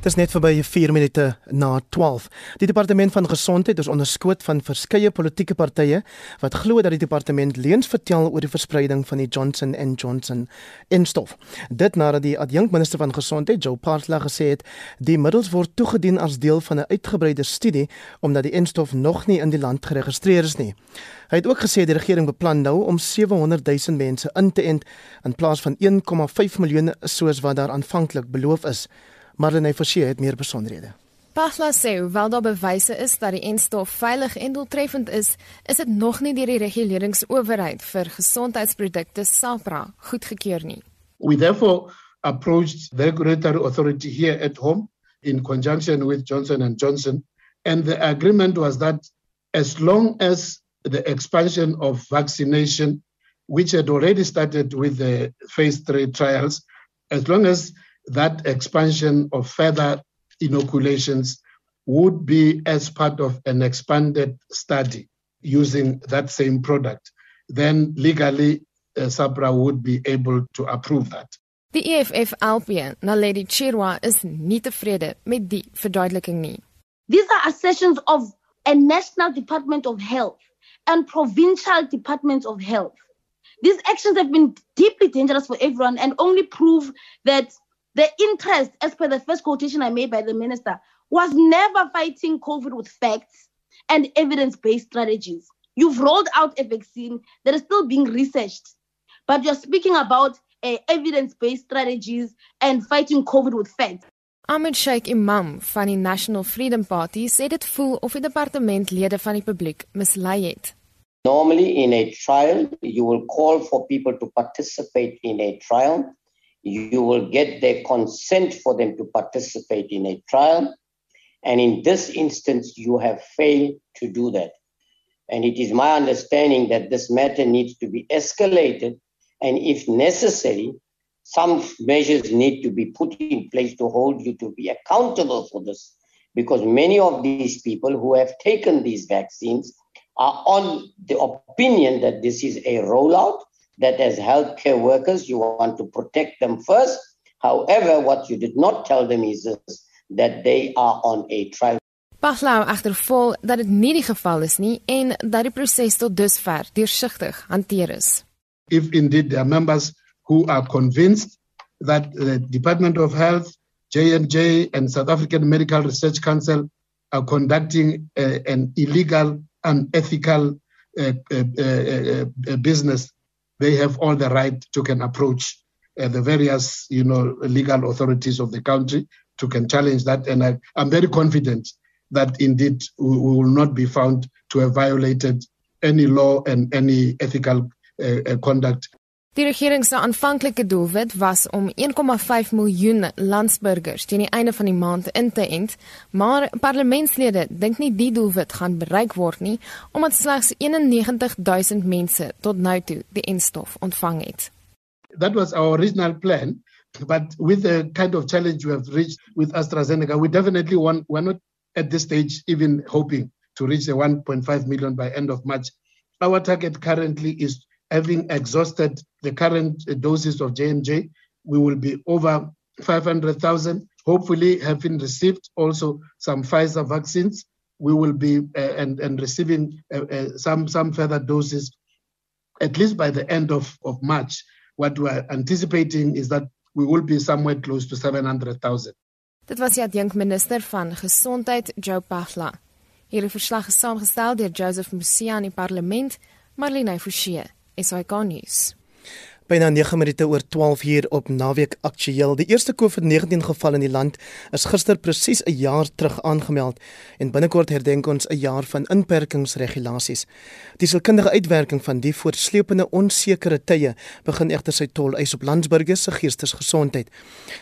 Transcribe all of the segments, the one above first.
Dit is net verby 4 minute na 12. Die departement van gesondheid is onder skoot van verskeie politieke partye wat glo dat die departement leuns vertel oor die verspreiding van die Johnson & Johnson instof. Dit nadat die adjunkminister van gesondheid, Joe Partla, gesê het die middels word toegedien as deel van 'n uitgebreide studie omdat die instof nog nie in die land geregistreer is nie. Hy het ook gesê die regering beplan nou om 700 000 mense in te ent in plaas van 1,5 miljoen soos wat daar aanvanklik beloof is. Marlene Forsie het meer besonderhede. Pasla sê hoewel daar bewyse is dat die enstof veilig en doeltreffend is, is dit nog nie deur die reguleringsowerheid vir gesondheidsprodukte SAHPRA goedgekeur nie. We therefore approached the regulatory authority here at home in conjunction with Johnson and Johnson and the agreement was that as long as the expansion of vaccination which had already started with the phase 3 trials as long as that expansion of further inoculations would be as part of an expanded study using that same product, then legally uh, SAPRA would be able to approve that. Die EFF LP, Naledi Chirwa is nie tevrede met die verduideliking nie. These are assertions of a national department of health and provincial departments of health. These actions have been deeply dangerous for everyone and only prove that the interest, as per the first quotation I made by the minister, was never fighting COVID with facts and evidence based strategies. You've rolled out a vaccine that is still being researched, but you're speaking about uh, evidence based strategies and fighting COVID with facts. Ahmed Sheikh Imam van die National Freedom Party sê dit voel of die departement lede van die publiek mislei het. Normally in a trial you will call for people to participate in a trial you will get their consent for them to participate in a trial. And in this instance, you have failed to do that. And it is my understanding that this matter needs to be escalated. And if necessary, some measures need to be put in place to hold you to be accountable for this. Because many of these people who have taken these vaccines are on the opinion that this is a rollout that as healthcare workers, you want to protect them first. However, what you did not tell them is that they are on a trial. Paslau agtervol dat dit nie die geval is nie en dat die proses tot dusver deursigtig hanteer is. If indeed there are members who are convinced that the Department of Health, J&J and South African Medical Research Council are conducting uh, an illegal unethical uh, uh, uh, uh, business they have all the right to can approach uh, the various you know legal authorities of the country to can challenge that. And I, i'm very confident that indeed we, we will not be found to have violated any law and any ethical uh, uh, conduct Die regering se aanvanklike doelwit was om 1,5 miljoen landsburgers teen die einde van die maand in te ent, maar parlementslede dink nie die doelwit gaan bereik word nie omdat slegs 91000 mense tot nou toe die enstof ontvang het. That was our original plan, but with the kind of challenge we have reached with AstraZeneca, we definitely want we're not at this stage even hoping to reach the 1.5 million by end of March. Our target currently is having exhausted the current doses of J&J, we will be over 500,000. Hopefully, having received also some Pfizer vaccines, we will be uh, and, and receiving uh, uh, some some further doses at least by the end of, of March. What we're anticipating is that we will be somewhere close to 700,000. Dit was die adjunkminister van gesondheid Joe Pahla. Hierdie verslag is saamgestel deur Joseph Musia in parlement, Marlene Forsie. SAK nuus. Byna 9 minute oor 12 hier op Naweek Aktueel. Die eerste COVID-19 geval in die land is gister presies 'n jaar terug aangemeld en binnekort herdenk ons 'n jaar van inperkingsregulasies. Die sielkundige uitwerking van die voortsleepende onsekere tye begin egter sy tol eis op landsburgers se geestesgesondheid.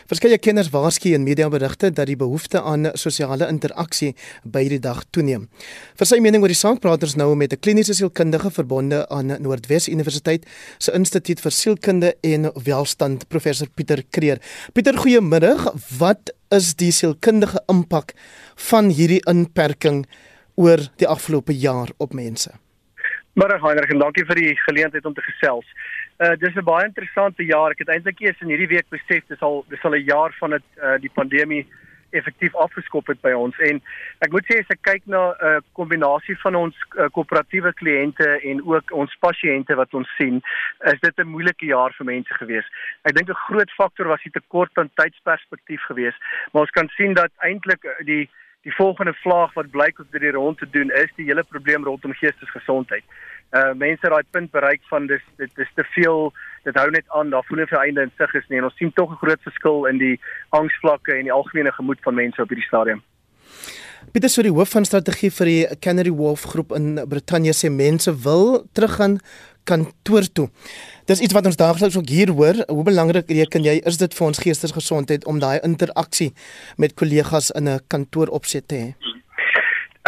Verskeie kenners waarsku in mediaberigte dat die behoefte aan sosiale interaksie by die dag toeneem. Vir sy mening oor die saak praat ons nou met 'n kliniese sielkundige verbonde aan Noordwes Universiteit se Instituut vir Siel sielkunde en welstand professor Pieter Kreer. Pieter, goeiemiddag. Wat is die sielkundige impak van hierdie inperking oor die afgelope jaar op mense? Middag Heinrich en dankie vir die geleentheid om te gesels. Uh dis 'n baie interessante jaar. Ek het eintlik eers in hierdie week besef dis al dis al 'n jaar van dit uh die pandemie effektief afgeskop het by ons en ek moet sê as ek kyk na 'n uh, kombinasie van ons uh, koöperatiewe kliënte en ook ons pasiënte wat ons sien, is dit 'n moeilike jaar vir mense gewees. Ek dink 'n groot faktor was die tekort aan tydsperspektief gewees, maar ons kan sien dat eintlik uh, die die volgende vlaag wat blyk om dit rond te doen is die hele probleem rondom geestesgesondheid. Uh mense raai punt bereik van dis dit is te veel dit hou net aan daar voel nie vir einde in sig is nie en ons sien tog 'n groot verskil in die angsvlakke en die algemene gemoed van mense op hierdie stadium. Pieter Suri hoof van strategie vir die Canary Wharf groep in Brittanje sê mense wil teruggaan kantoor toe. Dis iets wat ons daagliks ook hier hoor. Hoe belangrik reken jy is dit vir ons geestesgesondheid om daai interaksie met kollegas in 'n kantoor opset te hê?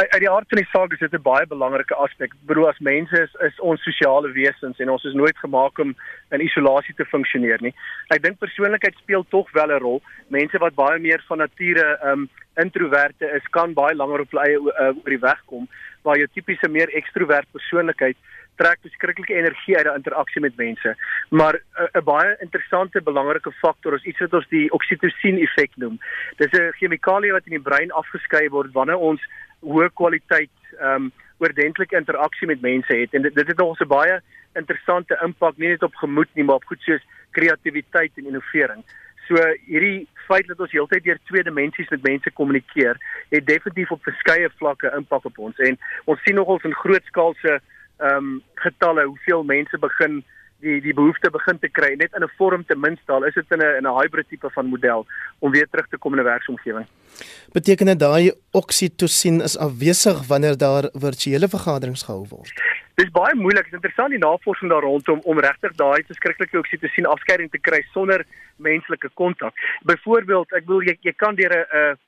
Uit die aard van die saak is dit 'n baie belangrike aspek. Bedoel as mense is is ons sosiale wesens en ons is nooit gemaak om in isolasie te funksioneer nie. Ek dink persoonlikheid speel tog wel 'n rol. Mense wat baie meer van nature um introverte is, kan baie langer op hulle eie uh, oor die weg kom, waar jou tipiese meer ekstrovert persoonlikheid trek beskrikkelike energie uit 'n interaksie met mense. Maar 'n baie interessante belangrike faktor is iets wat ons die oksitosien effek noem. Dis 'n chemikalie wat in die brein afgeskei word wanneer ons hoë kwaliteit ehm um, oordentlike interaksie met mense het en dit dit het ons 'n baie interessante impak nie net op gemoed nie maar op goed soos kreatiwiteit en innovering. So hierdie feit dat ons heeltyd deur twee dimensies met mense kommunikeer, het definitief op verskeie vlakke impak op ons en ons sien nogals in groot skaalse ehm um, getalle hoeveel mense begin die die behoefte begin te kry net in 'n vorm ten minste al is dit in 'n in 'n hybrid tipe van model om weer terug te kom in 'n werksomgewing. Beteken dit daai oksitosien is afwesig wanneer daar virtuele vergaderings gehou word? Dit is baie moeilik. Dit is interessant die navorsing daar rondom om regtig daai verskriklike oksitosien afskeiding te kry sonder menslike kontak. Byvoorbeeld, ek bedoel jy jy kan deur 'n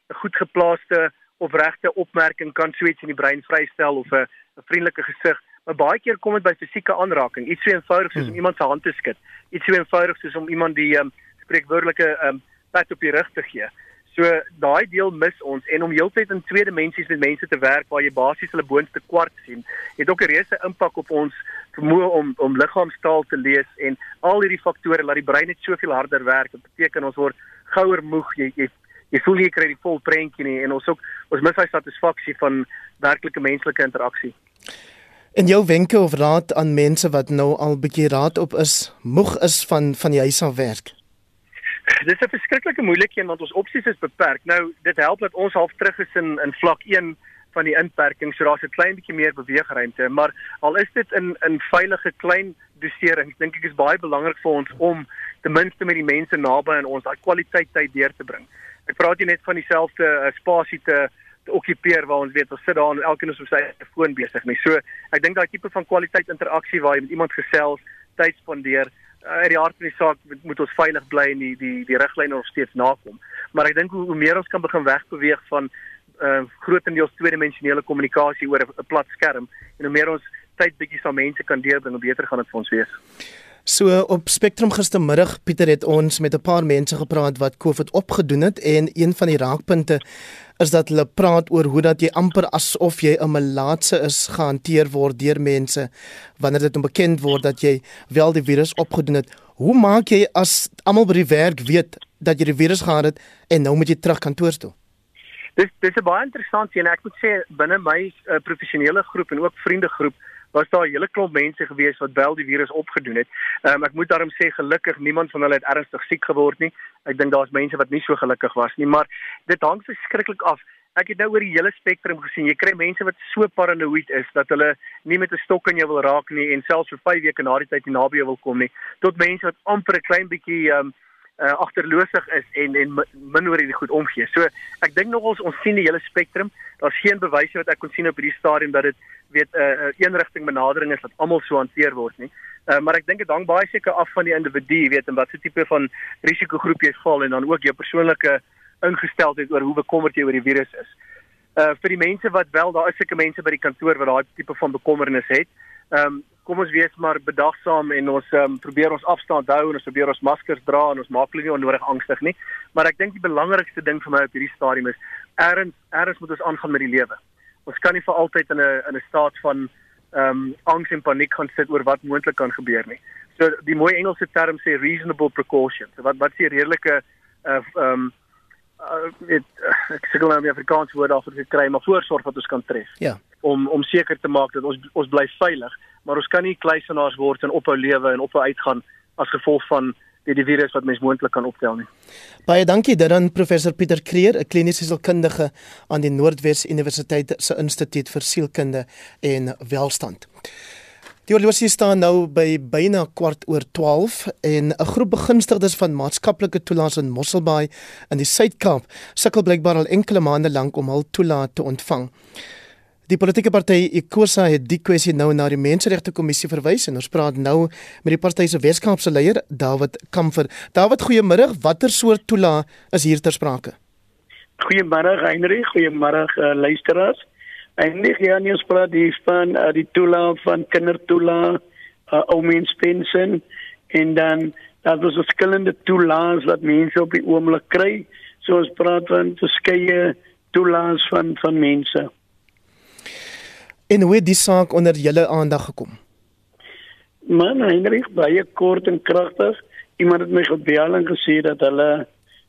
'n goed geplaaste of regte opmerking kan so iets in die brein vrystel of 'n 'n vriendelike gesig Maar baie keer kom dit by fisieke aanraking. Iets so eenvoudig soos hmm. om iemand se hand te skud. Iets so eenvoudig soos om iemand die um, spreekwoordelike um, pat op die rug te gee. So daai deel mis ons en om heeltyd in twee dimensies met mense te werk waar jy basies hulle boonste kwart sien, het ook 'n reuse impak op ons vermoë om om liggaamstaal te lees en al hierdie faktore laat die brein net soveel harder werk. Dit beteken ons word gouer moeg. Jy jy jy voel jy kry die vol prentjie nie en ons ook ons mis daai satisfaksie van werklike menslike interaksie. En jou wenke of raad aan mense wat nou al bietjie raad op is, moeg is van van die huis af werk. Dis 'n verskriklike moeilike een want ons opsies is beperk. Nou dit help dat ons half terug is in in vlak 1 van die inperking, so daar's 'n klein bietjie meer beweegruimte, maar al is dit in in veilige klein doserings, dink ek is baie belangrik vir ons om ten minste met die mense naby aan ons daai kwaliteit tyd deur te bring. Ek praat nie net van dieselfde uh, spasie te okkupeer waar ons weet ons sit daar en elkeen is op sy foon besig nie. So ek dink daai tipe van kwaliteit interaksie waar jy met iemand gesels, tyd spandeer, uh, uit die hart van die saak moet, ons veilig bly en die die die riglyne nog steeds nakom. Maar ek dink hoe, hoe meer ons kan begin wegbeweeg van uh grootendeels tweedimensionele kommunikasie oor 'n plat skerm en hoe meer ons tyd bietjie saam mense kan deurbring, hoe beter gaan dit vir ons wees. So op Spectrum gistermiddag Pieter het ons met 'n paar mense gepraat wat COVID opgedoen het en een van die raakpunte is dat hulle praat oor hoe dat jy amper asof jy 'n melaatse is gehanteer word deur mense wanneer dit onbekend word dat jy wel die virus opgedoen het. Hoe maak jy as almal by die werk weet dat jy die virus gehad het en nou moet jy terug kantoor toe? Dis dis 'n baie interessant een. Ek moet sê binne my uh, professionele groep en ook vriendegroep was daar 'n hele klomp mense gewees wat wel die virus opgedoen het. Um, ek moet daarom sê gelukkig niemand van hulle het ernstig siek geword nie. Ek dink daar's mense wat nie so gelukkig was nie, maar dit hang verskriklik af. Ek het nou oor die hele spektrum gesien. Jy kry mense wat so paranoïed is dat hulle nie met 'n stok aan jou wil raak nie en selfs vir 5 weke na die tyd nie naby jou wil kom nie. Tot mense wat amper 'n klein bietjie um, uh, agterloosig is en en min oor hierdie goed omgee. So ek dink nogals ons sien die hele spektrum. Daar's geen bewyse wat ek kon sien op hierdie stadium dat dit weet 'n uh, uh, eenrigting benadering is wat almal so hanteer word nie. Uh, maar ek dink dit hang baie seker af van die individu, weet en wat se tipe van risikogroep jy val en dan ook jou persoonlike ingesteldheid oor hoe bekommerd jy oor die virus is. Uh vir die mense wat wel daar is seker mense by die kantoor wat daai tipe van bekommernis het. Ehm um, kom ons wees maar bedagsaam en ons um, probeer ons afstand hou en ons probeer ons maskers dra en ons maak hulle nie onnodig angstig nie. Maar ek dink die belangrikste ding vir my op hierdie stadium is erns erns moet ons aangaan met die lewe ons kan nie vir altyd in 'n in 'n staat van ehm um, angs en paniek gaan sit oor wat moontlik kan gebeur nie. So die mooi Engelse term sê reasonable precautions. So wat wat is die redelike uh ehm um, uh, weet ek sukkel nou om die Afrikaans woord daarvoor te kry, maar voorsorg wat ons kan tref. Ja. Om om seker te maak dat ons ons bly veilig, maar ons kan nie kluisenaars word en ophou lewe en ophou uitgaan as gevolg van die, die virus wat mens moontlik kan optel nie. Baie dankie dit aan professor Pieter Kreer, 'n kliniese sielkundige aan die Noordwes Universiteit se Instituut vir Sielkunde en Welstand. Die horlosie staan nou by byna kwart oor 12 en 'n groep begunstigdes van maatskaplike toelaas in Mosselbaai in die Suid-Kaap sukkel blykbaar al enkele maande lank om hul toelaat te ontvang. Die politieke party Ikosa het die kwessie nou na die Menseregte Kommissie verwys en ons praat nou met die party se Weskaapse leier, David Kamfer. David, goeiemôre. Watter soort toelaat is hier ter sprake? Goeiemôre, Heinrich. Goeiemôre, uh, luisteraars. Eindig ja nie ons praat hier van uh, die toela van kindertoela, uh, ou mens pensioen en dan daar was verskillende toelaas wat mense op die oomblik kry. So ons praat van verskeie toelaas van van mense. En hoe het die saak onder julle aandag gekom? Man, Heinrich, baie kort en kragtig. Iemand het my gebel en gesê dat hulle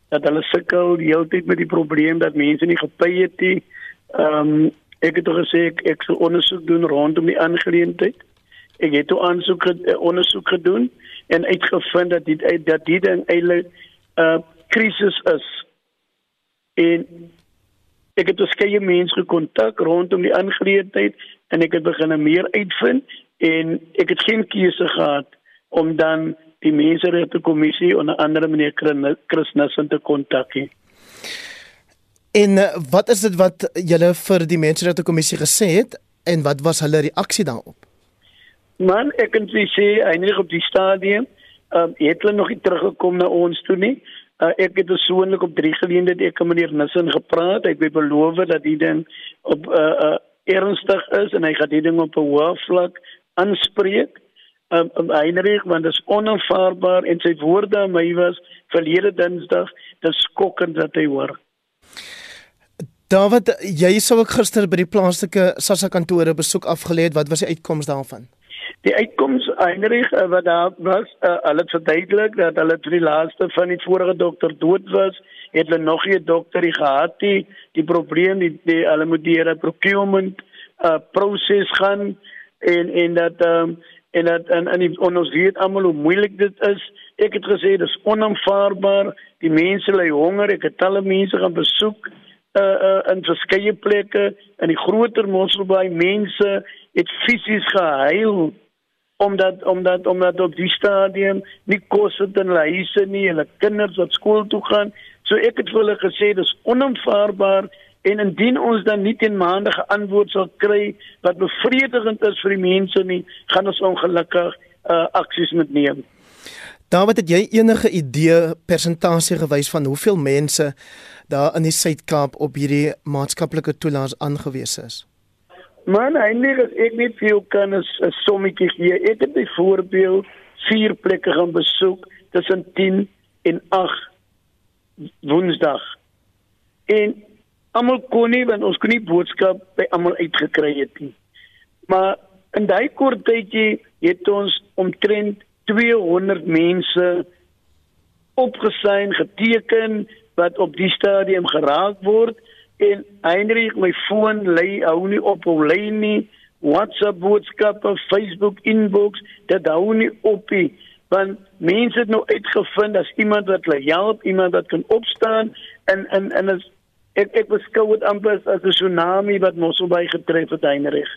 dat hulle sukkel die hele tyd met die probleem dat mense nie gepay het nie. Ehm um, Ek het gesê ek ek sou ondersoek doen rondom die aangeleentheid. Ek het toe aansoek uh, ondersoek gedoen en uitgevind dat dit dat dit 'n eintlik 'n uh, krisis is. En ek het verskeie mense gekontak rondom die aangeleentheid en ek het begin meer uitvind en ek het geen keuse gehad om dan die menseregte kommissie onder andere meneer Chris Nissen te kontak nie. En uh, wat is dit wat julle vir die Menseregte Kommissie gesê het en wat was hulle reaksie daarop? Man, ek kan sê eintlik op die stadium, ehm um, het hulle nog nie teruggekom na ons toe nie. Uh, ek het persoonlik op drie geleenthede ek met meneer Nissen gepraat. Ek het beloof dat die ding op 'n uh, uh, ernstig is en hy gaan die ding op 'n hoë vlak aanspreek. Um, um, Heinrich, want dit is onaanvaarbaar en sy woorde aan my was verlede Dinsdag, dis skokkend dat hy hoor. David, jy sou ook gister by die plaaslike SASSA kantore besoek afgelê het. Wat was die uitkoms daarvan? Die uitkoms eintlik uh, wat daar was, uh, hulle het verduidelik dat hulle vir die laaste van die vorige dokter dood was. Het hulle nog 'n dokter gehad die die probleem die, die hulle moet die procurement uh, proses gaan en en dat um, en dat en, en, en ons weet almal hoe moeilik dit is. Ek het gesê dis onaanvaarbaar. Die mense ly honger. Ek het talle mense gaan besoek uh, uh in verskeie plekke in die groter Mosselbaai mense het fisies gehuil omdat omdat omdat op die stadium nie kos het in hulle huise nie, hulle kinders wat skool toe gaan. So ek het vir hulle gesê dis onaanvaarbaar en indien ons dan nie teen maandige antwoord sal kry wat bevredigend is vir die mense nie, gaan ons ongelukkig uh aksies moet neem. David, het jy enige idee persentasie gewys van hoeveel mense daar in die Suid-Kaap op hierdie maatskaplike toelaas aangewese is? Man, eintlik is ek net veel kan 'n sommetjie gee. Ek het byvoorbeeld vier plekke gaan besoek tussen 10 en 8 Woensdag. En almal kon nie want ons kon nie boodskap by almal uitgekry het nie. Maar in daai kort tydjie het ons omtrent 200 mense opgesign, geteken wat op die stadium geraak word en Heinrich my foon lê hou nie op hou lê nie WhatsApp boodskappe, Facebook inbox, dit hou nie op nie want mense het nou uitgevind as iemand wat hulle help, iemand wat kan opstaan en en en as ek ek beskou dit amper as 'n tsunami wat Mosselbaai getref het Heinrich.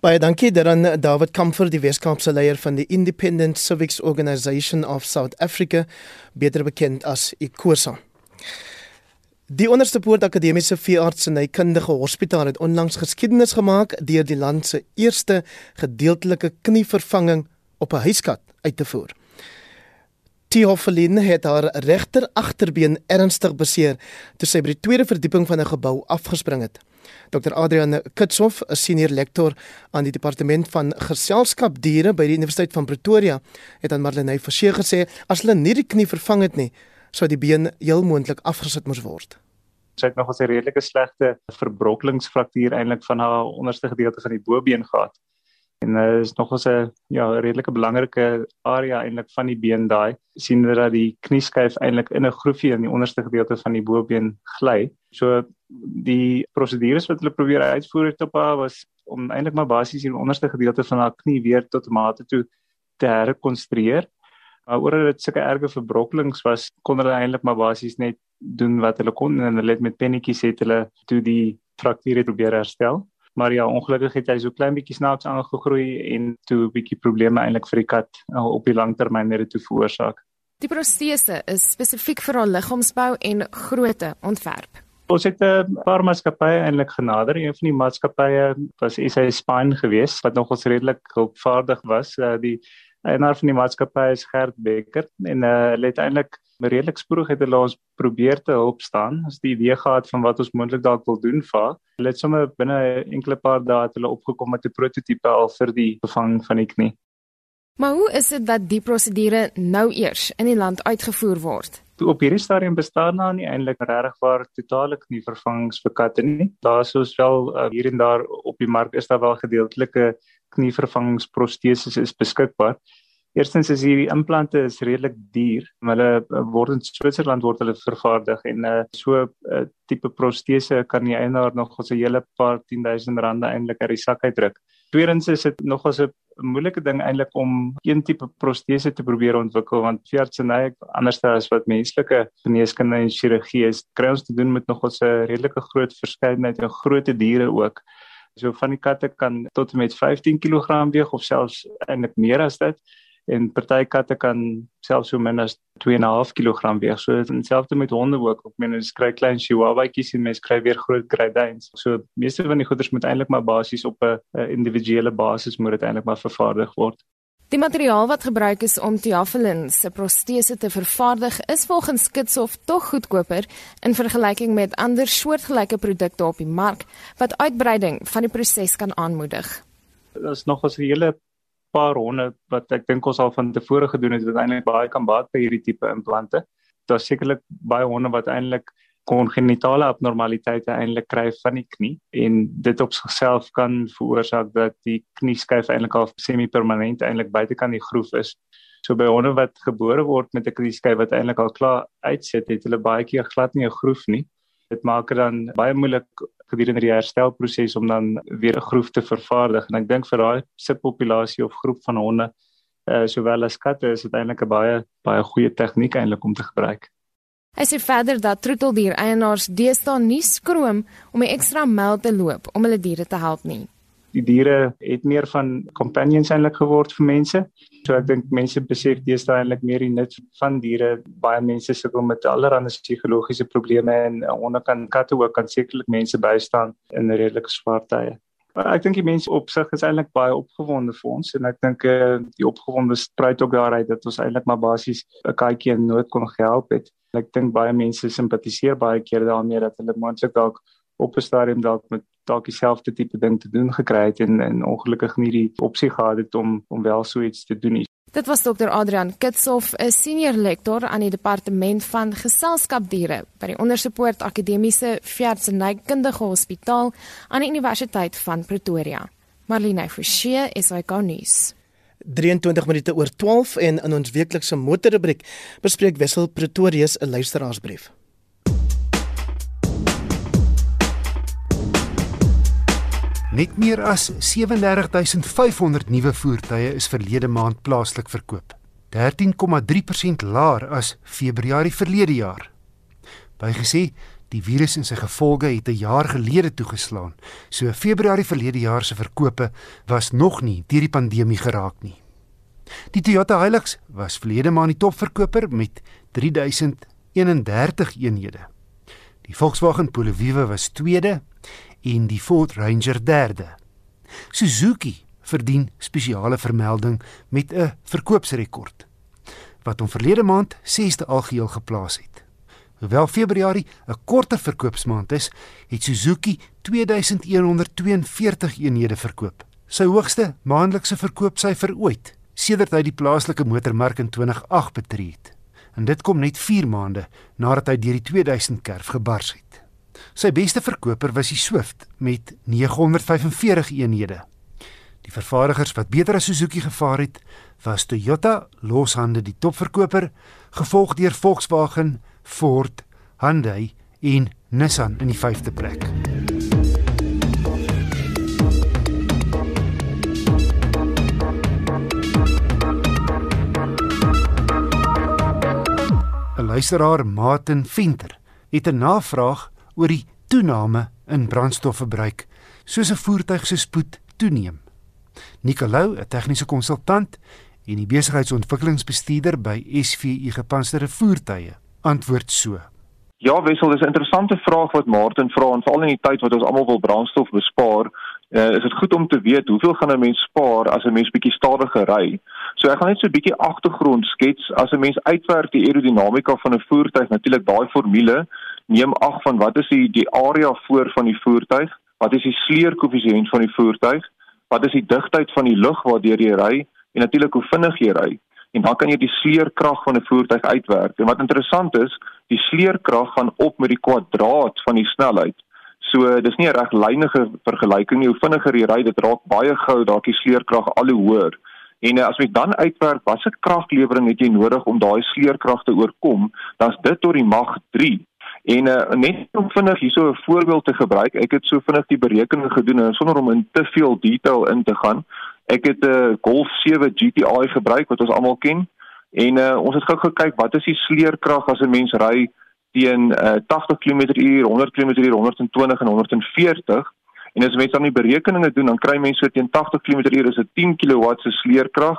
Baie dankie daaraan David Kamfer, die Weskaapse leier van die Independent Civics Organisation of South Africa, beter bekend as ICOSA. Die Onderste Poort Akademiese Veearts en Hykundige Hospitaal het onlangs geskiedenis gemaak deur die land se eerste gedeeltelike knievervanging op 'n huiskat uit te voer. Tiofelin het haar regter agterbeen ernstig beseer toe sy by die tweede verdieping van 'n gebou afgespring het. Dr Adrian Kitshoff, 'n senior lektor aan die departement van geselskapdiere by die Universiteit van Pretoria, het aan Marlene Forsie gesê as hulle nie die knie vervang het nie, sou die been heel moontlik afgesit moes word. Sy het nog 'n redelike slegte verbrokkelingsfraktuur eintlik van haar onderste gedeelte van die bobeen gehad. En dit uh, is nogals 'n ja, redelike belangrike area eintlik van die been daai. sien jy dat die knieskyf eintlik in 'n groefie in die onderste gedeelte van die bobeen gly. So die prosedures wat hulle probeer uitvoer het op haar was om eintlik maar basies die onderste gedeelte van haar knie weer tot mate toe te herkonstrueer. Maar oor dit sulke erge verbrokkelings was, kon hulle eintlik maar basies net doen wat hulle kon en hulle het met pennetjies het hulle toe die frakture probeer herstel maar ja, ongelukkig het hy so klein bietjie snaaks aangegroei en toe 'n bietjie probleme eintlik vir die kat uh, op die langtermyn net toe veroorsaak. Die protese is spesifiek vir haar liggaamsbou en grootte ontwerp. Ons het 'n paar maatskappye eintlik genader. Een van die maatskappye was SA Spine geweest wat nogals redelik hulpvaardig was. Uh, die eienaar van die maatskappy is Gert Becker en uh, hulle het eintlik redelik spoedig het hulle ons probeer te help staan. As die idee gehad van wat ons moontlik dalk wil doen vir. Hulle het sommer binne enkele paar dae het hulle opgekom met 'n prototipe al vir die vervanging van die knie. Maar hoe is dit dat die prosedure nou eers in die land uitgevoer word? Op hierdie stadium bestaan daar nie eintlik regwaar totale knievervangings vir katte nie. Daar is soos wel uh, hier en daar op die mark is daar wel gedeeltelike knievervangingsproteses is beskikbaar. Eerstens is hierdie implante is redelik duur. Hulle eh, word in Switserland word hulle vervaardig en uh, so uh, tipe protese kan die eienaar nog ons 'n hele paar 10000 rande eintlik uit die sak uitdruk. Tweedens is dit nog ons 'n moeilike ding eintlik om een tipe protese te probeer ontwikkel want veeartseny anders as wat menslike geneeskunde en chirurgie is, kry ons te doen met nog ons 'n redelike groot verskeidenheid en groot diere ook. So van die katte kan tot en met 15 kg weeg of selfs eintlik meer as dit en party katte kan selfs so min as 2.5 kg weeg. So dit selfs met honde ook. Ek meen ons kry klein chihuahuatjies en mense kry weer groot Great Danes. So meeste van die goeders moet eintlik maar basies op 'n individuele basis moet dit eintlik maar vervaardig word. Die materiaal wat gebruik is om Tiafelin se protese te vervaardig is volgens Kitshof tog goedkoper in vergelyking met ander soortgelyke produkte op die mark wat uitbreiding van die proses kan aanmoedig. Daar is nog 'n hele paar honde wat ek dink ons al van tevore gedoen het wat eintlik baie kan baat by hierdie tipe implante. Daar's sekerlik baie honde wat eintlik kongenitale abnormaliteite eintlik kry van die knie en dit op sigself kan veroorsaak dat die knieskyf eintlik al semi-permanent eintlik buitekant die groef is. So by honde wat gebore word met 'n knieskyf wat eintlik al klaar uitsit, het hulle baie keer glad nie 'n groef nie. Dit maak dit dan baie moeilik gedurende die herstelproses om dan weer 'n groef te vervaardig en ek dink vir daai subpopulasie of groep van honde uh, sowel as katte is dit eintlik 'n baie baie goeie tegniek eintlik om te gebruik. Hy sê verder dat troeteldier eienaars deesdae nie skroom om 'n ekstra myl te loop om hulle diere te help nie die diere het meer van companions eintlik geword vir mense. So ek dink mense besef deesdae eintlik meer die nut van diere. Baie mense sukkel met allerlei psigologiese probleme en onder kan katte ook kan sekerlik mense bystaan in redelike swaar tye. Maar ek dink die mense op sig is eintlik baie opgewonde vir ons en ek dink uh, die opgewonde spruit ook daaruit dat ons eintlik maar basies 'n katjie in nood kon gehelp het. Ek dink baie mense simpatiseer baie keer daarmee dat hulle moontlik dalk op 'n stadium dalk met dalk dieselfde tipe ding te doen gekry het en en ongelukkig nie die opsie gehad het om om wel so iets te doen nie. Dit was Dr Adrian Kitshoff, 'n senior lektor aan die departement van geselskapdiere by die Ondersepoort Akademiese Veeartsenykundige Hospitaal aan die Universiteit van Pretoria. Marlene Forsie is hy konus. 23 minute oor 12 en in ons weeklikse motorrubriek bespreek Wessel Pretorius 'n luisteraarsbrief. Net meer as 37500 nuwe voertuie is verlede maand plaaslik verkoop. 13,3% laer as Februarie verlede jaar. Bygesê, die virus en sy gevolge het 'n jaar gelede toegeslaan. So Februarie verlede jaar se verkope was nog nie deur die pandemie geraak nie. Die Toyota Hilux was verlede maand die topverkoper met 3031 eenhede. Die Volkswagen Polo Vivo was tweede en die Ford Ranger derde. Suzuki verdien spesiale vermelding met 'n verkoopsrekord wat hom verlede maand 6de algeheel geplaas het. Hoewel Februarie 'n korter verkoopsmaand is, het Suzuki 2142 eenhede verkoop. Sy hoogste maandelikse verkoopsyfer ooit sedert hy die plaaslike motormark in 2008 betree het. En dit kom net 4 maande nadat hy deur die 2000 kerf gebars het. Sy beste verkoper was die Swift met 945 eenhede. Die vervaardigers wat beter as Suzuki gevaar het, was Toyota, loshande die topverkoper, gevolg deur Volkswagen, Ford, Hyundai en Nissan in die 5de plek. Luisteraar, Martin Venter, het 'n navraag oor die toename in brandstofverbruik soos 'n voertuig se spoed toeneem. Nicolou, 'n tegniese konsultant en die besigheidsontwikkelingsbestuurder by SVU Gepantserde Voertuie, antwoord so: Ja, Wessel, dis 'n interessante vraag wat Martin vra en veral in die tyd wat ons almal wil brandstof bespaar, uh, is dit goed om te weet hoeveel gaan 'n mens spaar as 'n mens bietjie stadiger ry. So ek gaan net so 'n bietjie agtergrond skets as 'n mens uitwerk die aerodinamika van 'n voertuig, natuurlik daai formule neem ag van wat is die die area voor van die voertuig, wat is die sleurkoëffisiënt van die voertuig, wat is die digtheid van die lug waardeur jy ry en natuurlik hoe vinnig jy ry. En dan kan jy die sleurkrag van 'n voertuig uitwerk. En wat interessant is, die sleurkrag gaan op met die kwadraat van die snelheid. So dis nie 'n reglynige vergelyking nie. Hoe vinniger jy ry, dit raak baie gou dalk die sleurkrag al hoe hoër. En as jy dan uitwerk watter kraglewering het jy nodig om daai sleurkrag te oorkom, dan's dit tot die mag 3. En uh, net om vinnig hierso 'n voorbeeld te gebruik, ek het so vinnig die berekening gedoen en sonder om in te veel detail in te gaan. Ek het 'n uh, Golf 7 GTI gebruik wat ons almal ken en uh, ons het gou gekyk wat is die sleerkrag as 'n mens ry teen uh, 80 km/h, 100 km/h, 120 en 140 en as mense dan die berekeninge doen dan kry mense so teen 80 km/h is dit 10 kW se sleerkrag.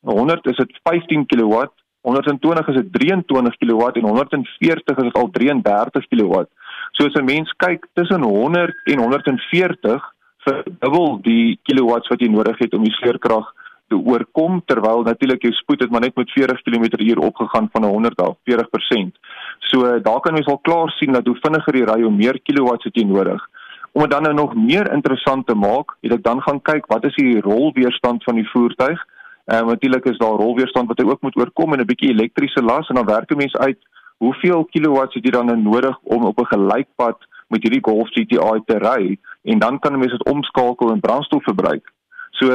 100 is dit 15 kW 120 is dit 23 kW en 140 is dit al 33 kW. So as 'n mens kyk tussen 100 en 140 verdubbel die kilowatts wat jy nodig het om die sleerkrag te oorkom terwyl natuurlik jou spoed het maar net met 40 km/h opgegaan van 100 af 40%. So daar kan mens al klaar sien dat hoe vinniger jy ry hoe meer kilowatts het jy nodig. Om dit dan nou nog meer interessant te maak, het ek dan gaan kyk wat is die rolweerstand van die voertuig Ehm uh, natuurlik is daar rolweerstand wat jy ook moet oorkom en 'n bietjie elektriese las en dan werk 'n mens uit hoeveel kilowatts het jy dan nodig om op 'n gelykpad met hierdie Golf GTI te ry en dan kan 'n mens dit omskakel in brandstofverbruik. So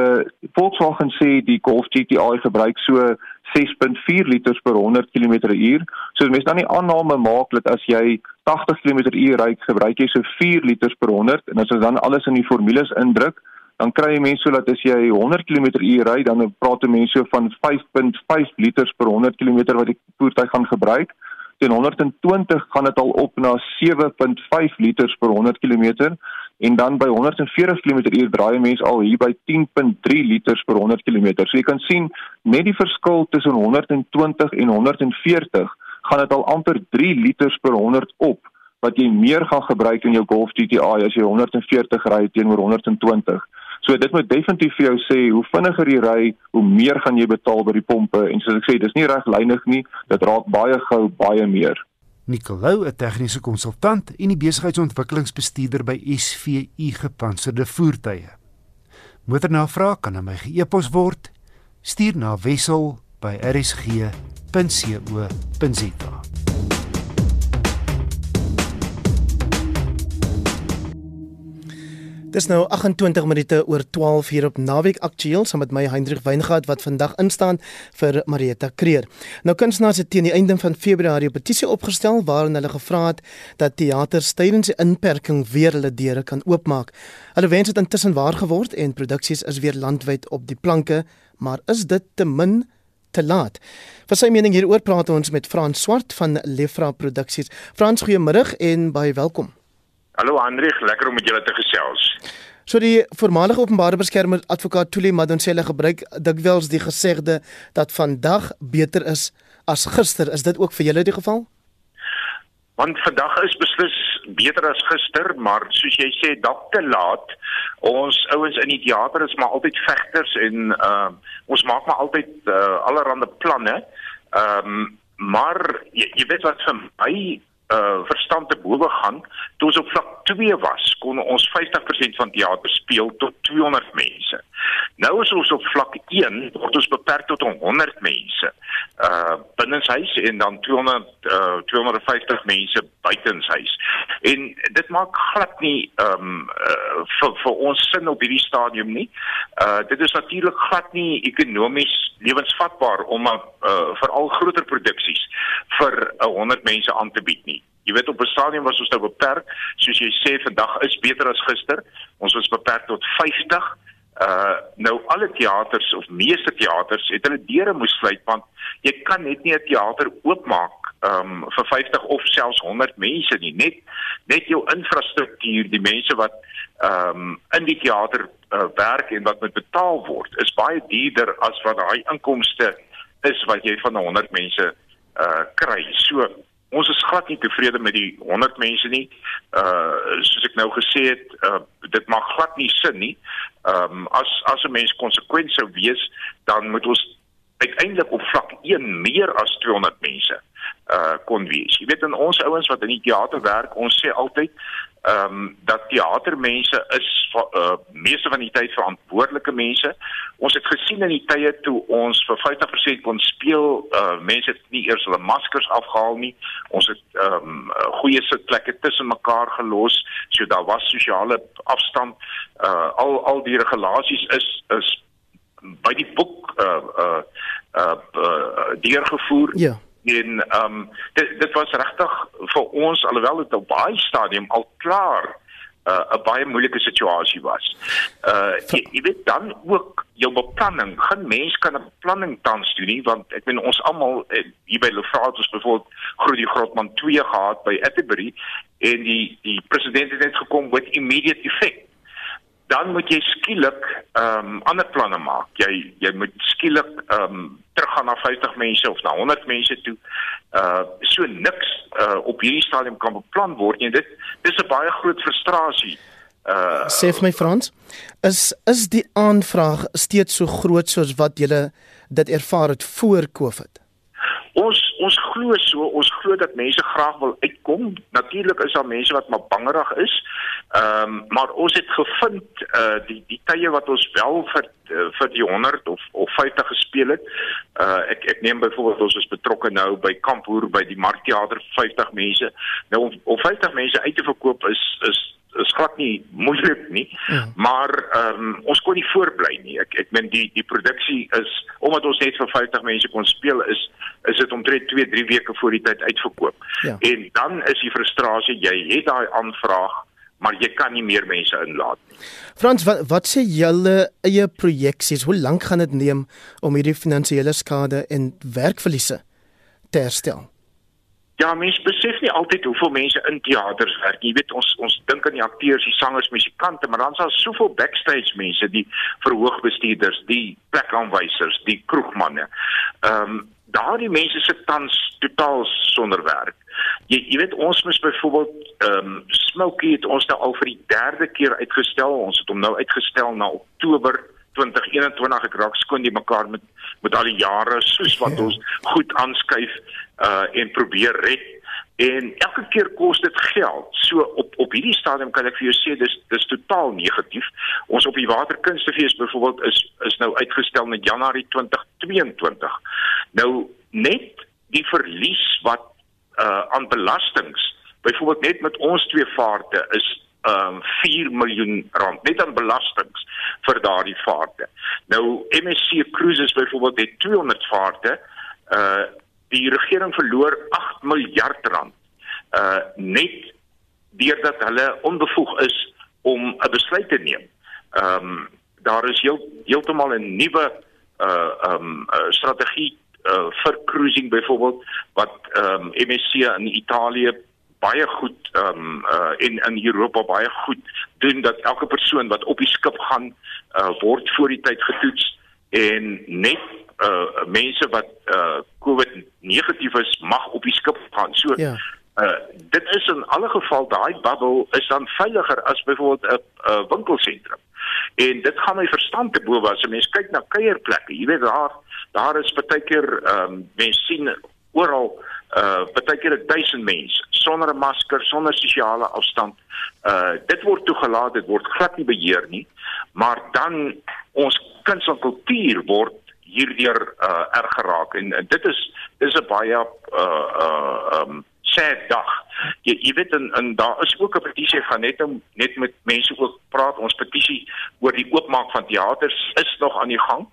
Volkswagen sê die Golf GTI verbruik so 6.4 liters per 100 km/h. So as mens dan die aanname maak dat as jy 80 km/h ry, gebruik jy so 4 liters per 100 en as ons dan alles in die formules indruk, dan kry jy mense so dat as jy 100 km/h ry, dan praat mense so van 5.5 liters per 100 km wat die voertuig gaan gebruik. Teen 120 gaan dit al op na 7.5 liters per 100 km en dan by 140 km/h draai mense al hier by 10.3 liters per 100 km. So jy kan sien net die verskil tussen 120 en 140 gaan dit al amper 3 liters per 100 op wat jy meer gaan gebruik in jou Golf GTI as jy 140 ry teenoor 120. So dit moet definitief vir jou sê hoe vinniger jy ry, hoe meer gaan jy betaal by die pompe en soos ek sê, dis nie reglynig nie, dit raak baie gou baie meer. Nicolou, 'n tegniese konsultant en die besigheidsontwikkelingsbestuurder by SVU Gepantserde Voertuie. Motornavraag kan aan my ge-e-pos word. Stuur na wissel@rsg.co.za. Dis nou 28 minute oor 12 hier op Naweek Aktueel saam met my Hendrik Weingart wat vandag instaan vir Marieta Kreer. Nou kunstenaars het teen die einde van Februarie 'n petisie opgestel waarin hulle gevra het dat teaters tydens die inperking weer hulle deure kan oopmaak. Hulle wens het intussen waar geword en produksies is weer landwyd op die planke, maar is dit te min te laat? Vir sy mening hieroor praat ons met Frans Swart van Lefra Produksies. Frans, goeiemôre en baie welkom. Hallo Hendrik, lekker om met julle te gesels. So die voormalige openbare beskermer advokaat Tuli Madonsela gebruik dikwels die gesegde dat vandag beter is as gister. Is dit ook vir julle die geval? Want vandag is beslis beter as gister, maar soos jy sê, dalk te laat. Ons ouens in die teater is maar altyd vegters en uh ons maak maar altyd uh allerlei planne. Ehm um, maar jy, jy weet wat vir my uh verstand te bowe gaan. Toe ons op vlak 2 was, kon ons 50% van teater speel tot 200 mense. Nou is ons op vlak 1 word ons beperk tot 100 mense. Uh binnenshuis en dan 200 uh 250 mense buitenshuis. En dit maak glad nie ehm um, uh, vir vir ons sin op hierdie stadium nie. Uh dit is natuurlik glad nie ekonomies lewensvatbaar om 'n uh, veral groter produksies vir 100 mense aan te bied nie. Jy weet op 'n stadium was ons nou beperk, soos jy sê vandag is beter as gister. Ons was beperk tot 50. Uh nou alle teaters of meeste teaters het hulle deure moes sluit want jy kan net nie 'n teater oopmaak um vir 50 of selfs 100 mense nie. Net net jou infrastruktuur, die mense wat um in die teater uh, werk en wat moet betaal word, is baie duurder as wat daai inkomste is wat jy van 100 mense uh kry. So ons is glad nie tevrede met die 100 mense nie. Uh soos ek nou gesê het, uh dit maak glad nie sin nie. Ehm um, as as 'n mens konsekwent sou wees, dan moet ons uiteindelik op vlak 1 meer as 200 mense uh kon wees. Jy weet in ons ouens wat in die teater werk, ons sê altyd ehm um, dat teatermense is uh meeste van die tyd verantwoordelike mense. Ons het gesien in die tye toe ons vir 50% kon speel, uh mense het nie eers hulle maskers afgehaal nie. Ons het ehm um, goeie sitplekke tussen mekaar gelos, so daar was sosiale afstand. Uh al al die regulasies is is by die boek uh uh uh, uh deurgevoer. Ja en ehm um, dit dit was regtig vir ons alhoewel dit op baie stadium al klaar 'n uh, baie moeilike situasie was. Uh jy, jy weet dan ook jou beplanning. Geen mens kan 'n beplanning tans doen nie want ek meen ons almal uh, hier by Lefratos byvoorbeeld groot die Grotman 2 gehad by Atterbury en die die president het net gekom met immediate effect dan moet jy skielik ehm um, ander planne maak. Jy jy moet skielik ehm um, teruggaan na 50 mense of na 100 mense toe. Uh so niks uh op hierdie stadium kan beplan word nie. Dit dis 'n baie groot frustrasie. Uh sê vir my Frans, is is die aanvraag steeds so groot soos wat jy dit ervaar het voor Covid? Glo so, ons glo dat mense graag wil uitkom. Natuurlik is daar mense wat maar bangerig is. Ehm um, maar ons het gevind uh die die tye wat ons wel vir uh, vir die 100 of of 50 gespeel het. Uh ek ek neem byvoorbeeld ons is betrokke nou by Kamphoer by die Markteater 50 mense. Nou om, om 50 mense uit te verkoop is is is glad nie moeilik nie. Ja. Maar ehm um, ons kon nie voorbly nie. Ek ek meen die die produksie is omdat ons net vir 50 mense kon speel is is dit omtrent 2, 3 weke voor die tyd uitverkoop. Ja. En dan is die frustrasie jy het daai aanvraag maar jy kan nie meer mense inlaat nie. Frans, wat wat sê julle eie projeksies? Hoe lank gaan dit neem om hierdie finansiële skade en werkverliese te herstel? Ja, mense besef nie altyd hoeveel mense in teaters werk. Jy weet ons ons dink aan die akteurs, die sangers, musikante, maar dan is daar soveel backstage mense, die verhoogbestuurders, die plekaanwysers, die kroegmanne. Ehm um, daardie mense sit tans totaal sonder werk. Jy jy weet ons moet byvoorbeeld ehm um, Smokey het ons nou al vir die derde keer uitgestel. Ons het hom nou uitgestel na Oktober 2021 ek raak skoon die mekaar met met al die jare soos wat ja. ons goed aanskuif uh en probeer red en elke keer kos dit geld. So op op hierdie stadium kan ek vir jou sê dis dis totaal negatief. Ons op die Waterkunstefees byvoorbeeld is is nou uitgestel met Januarie 2022. Nou net die verlies wat uh aan belastings byvoorbeeld net met ons twee vaarte is um 4 miljoen rand net aan belastings vir daardie vaarte. Nou MSC Cruises byvoorbeeld het 200 vaarte. Uh die regering verloor 8 miljard rand. Uh net deurdat hulle onbevoeg is om 'n besluit te neem. Um daar is heel heeltemal 'n nuwe uh um uh, strategie uh vir cruising byvoorbeeld wat um MSC in Italië baie goed ehm um, uh in in Europa baie goed doen dat elke persoon wat op die skip gaan uh word voor die tyd getoets en net uh mense wat uh COVID negatief is mag op die skip gaan. So ja. uh dit is in alle geval daai bubble is dan veiliger as byvoorbeeld 'n 'n winkelsentrum. En dit gaan my verstand te bowe as 'n mens kyk na kuierplekke. Jy weet daar daar is baie keer ehm um, mense sien oral uh baie keer 1000 mense sonder 'n masker, sonder sosiale afstand. Uh dit word toegelaat, dit word glad nie beheer nie. Maar dan ons kuns en kultuur word hierdeur uh, erg geraak en, en dit is dis 'n baie uh uh um sad dag. Jy jy weet en, en daar is ook 'n petisie van net om net met mense ook praat. Ons petisie oor die oopmaak van teaters is nog aan die gang.